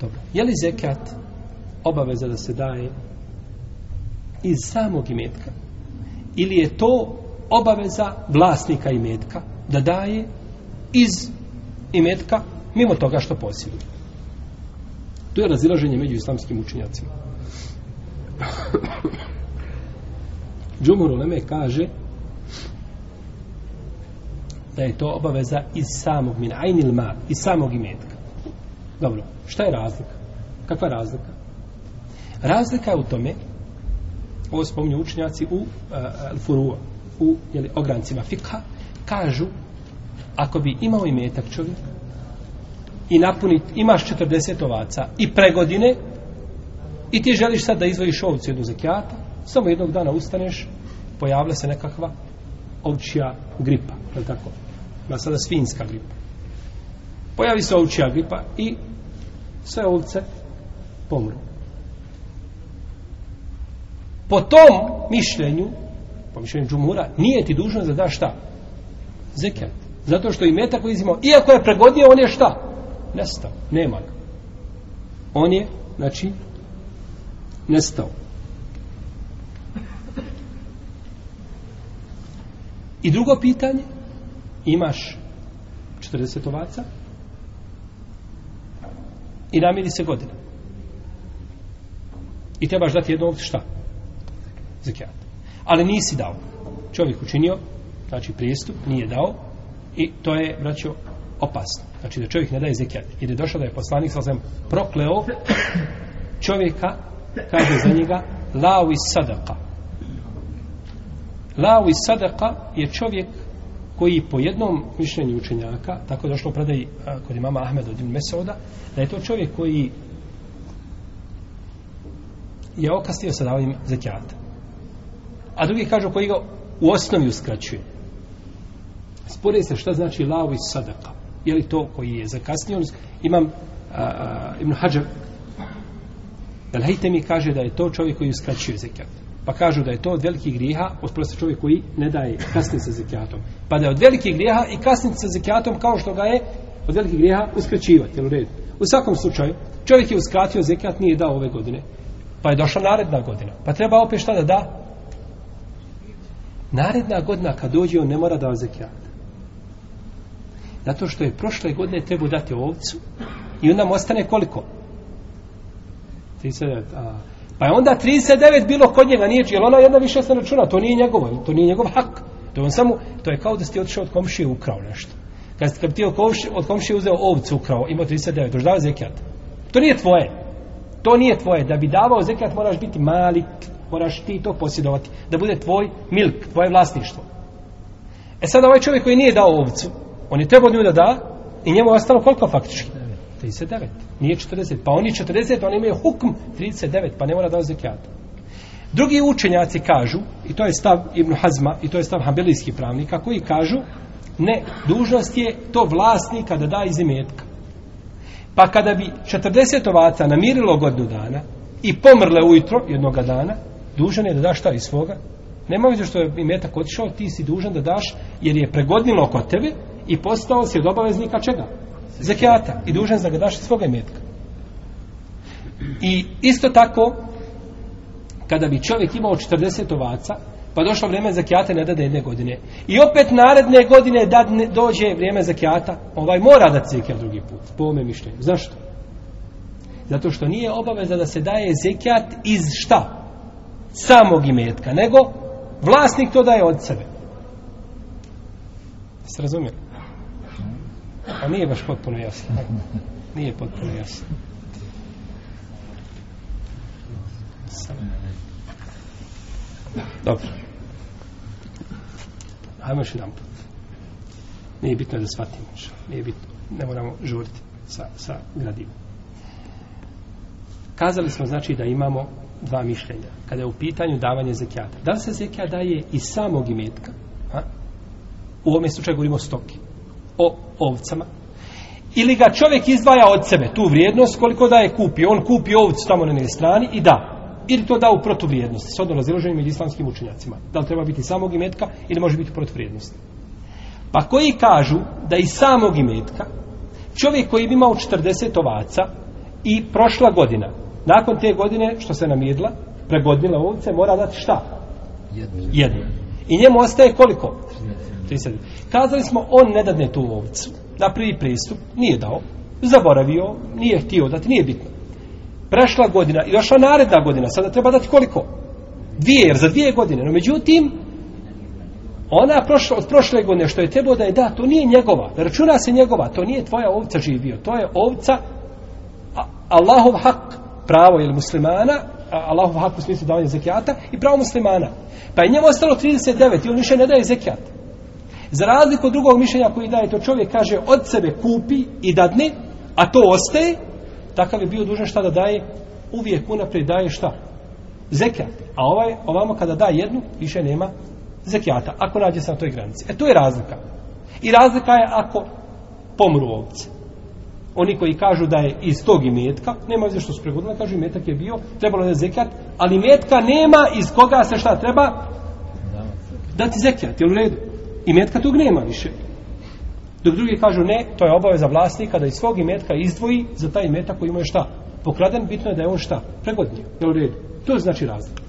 Dobro. Je li zekat obaveza da se daje iz samog imetka? Ili je to obaveza vlasnika imetka da daje iz imetka mimo toga što posjeduje? To je razilaženje među islamskim učenjacima. Džumur Uleme kaže da je to obaveza iz samog min ajnil ma, iz samog imetka. Dobro, šta je razlika? Kakva je razlika? Razlika je u tome, ovo spominju učenjaci u uh, furua, u jeli, ograncima fikha, kažu, ako bi imao imetak čovjek i napunit, imaš 40 ovaca i pregodine i ti želiš sad da izvojiš ovcu jednu zakijata, samo jednog dana ustaneš, pojavlja se nekakva ovčija gripa, je li tako? Ima sada svinska gripa. Pojavi se ovčija gripa i sve ovce pomru. Po tom mišljenju, po mišljenju džumura, nije ti dužno da daš šta? Zekat. Zato što i meta koji izimao, iako je pregodio, on je šta? Nestao. Nema ga. On je, znači, nestao. I drugo pitanje, imaš 40 ovaca i namiri se godina. I trebaš dati jednu ovcu šta? Zekijat. Ali nisi dao. Čovjek učinio, znači prijestup, nije dao i to je, braćo, opasno. Znači da čovjek ne daje zekijat. Jer je došao da je poslanik sa zem prokleo čovjeka, kaže za njega, lao iz sadaka. Lao iz sadaka je čovjek koji po jednom mišljenju učenjaka, tako je došlo predaj kod imama Ahmeda od Mesoda, da je to čovjek koji je okastio sa davanjem zekijata. A drugi kažu koji ga u osnovi uskraćuje. Spore se šta znači lao i sadaka. Je li to koji je zakasnio? Imam a, a, Ibn Hajar Belhejte mi kaže da je to čovjek koji uskraćuje zekijat. Pa kažu da je to od velikih grijeha osprosti čovjek koji ne daje kasni sa zekijatom. Pa da je od velikih grijeha i kasni sa zekijatom kao što ga je od velikih grijeha uskraćivati. Jel u redu? U svakom slučaju, čovjek je uskratio zekijat, nije dao ove godine. Pa je došla naredna godina. Pa treba opet šta da da? Naredna godina kad dođe, on ne mora da zekijat. Zato što je prošle godine trebao dati ovcu i onda mu ostane koliko? 39. A, Pa je onda 39 bilo kod njega, nije čijel ona jedna više se računa, to nije njegovo, to nije njegov hak. To je on samo, to je kao da si otišao od komšije ukrao nešto. Kad, kad ti od komšije uzeo ovcu ukrao, imao 39, to dao zekijat. To nije tvoje. To nije tvoje. Da bi davao zekijat moraš biti malik, moraš ti to posjedovati. Da bude tvoj milk, tvoje vlasništvo. E sad ovaj čovjek koji nije dao ovcu, on je trebao nju da da i njemu je ostalo koliko faktički? 39. Nije 40. Pa oni 40, oni imaju hukm 39, pa ne mora da zekijat. Drugi učenjaci kažu, i to je stav Ibn Hazma, i to je stav hambelijskih pravnika, koji kažu, ne, dužnost je to vlasnika da da iz imetka. Pa kada bi 40 ovaca namirilo godinu dana i pomrle ujutro jednoga dana, dužan je da daš šta iz svoga. Nema vidio što je imetak otišao, ti si dužan da daš, jer je pregodnilo kod tebe i postao si od obaveznika čega? Zekijata i dužan za ga daš svoga imetka. I isto tako, kada bi čovjek imao 40 ovaca, pa došlo vrijeme zakijata ne dade jedne godine. I opet naredne godine da dođe vrijeme zakijata, ovaj mora da zekijat drugi put, po ome mišljenju. Zašto? Zato što nije obaveza da se daje zekijat iz šta? Samog imetka, nego vlasnik to daje od sebe. Jeste razumijeli? A nije baš potpuno jasno. Nije potpuno jasno. Dobro. Hajmo još jedan put. Nije bitno da shvatimo. Nije bitno. Ne moramo žuriti sa, sa gradivom. Kazali smo znači da imamo dva mišljenja. Kada je u pitanju davanje zekijata. Da li se zekijat daje iz samog imetka? A? U ovom slučaju govorimo stoki o ovcama ili ga čovjek izdvaja od sebe tu vrijednost koliko da je kupi on kupi ovcu tamo na nekoj strani i da ili to da u protuvrijednosti s odno raziloženim među islamskim učenjacima da li treba biti samog imetka ili može biti protuvrijednosti pa koji kažu da iz samog imetka čovjek koji bi imao 40 ovaca i prošla godina. Nakon te godine što se namirila, pregodnila ovce, mora dati šta? Jedno. Jednu. I njemu ostaje koliko? 30. Kazali smo, on ne dadne tu ovcu. Na prvi pristup nije dao, zaboravio, nije htio dati, nije bitno. Prešla godina i došla naredna godina, sada treba dati koliko? Dvije, jer za dvije godine. No međutim, ona prošla, od prošle godine što je trebao da je da, to nije njegova. Računa se njegova, to nije tvoja ovca živio. To je ovca Allahov hak, pravo ili muslimana, Allahov hak u smislu davanja zekijata i pravo muslimana. Pa je njemu ostalo 39 i on više ne daje zekijat. Za razliku od drugog mišljenja koji daje to čovjek kaže od sebe kupi i dadne, a to ostaje, takav je bio dužan šta da daje, uvijek unaprijed daje šta? Zekijat. A ovaj, ovamo kada da jednu, više nema zekijata, ako nađe se na toj granici. E to je razlika. I razlika je ako pomru ovce. Oni koji kažu da je iz tog imetka, nema veze što su pregodili, kažu imetak je bio, trebalo je zekijat, ali imetka nema iz koga se šta treba dati zekijat, jel u redu? Imetka tog nema više. Dok drugi kažu ne, to je obaveza vlasnika da iz svog imetka izdvoji za taj imetak koji mu je šta? Pokraden, bitno je da je on šta? Pregodnije, je u redu? To znači razlika.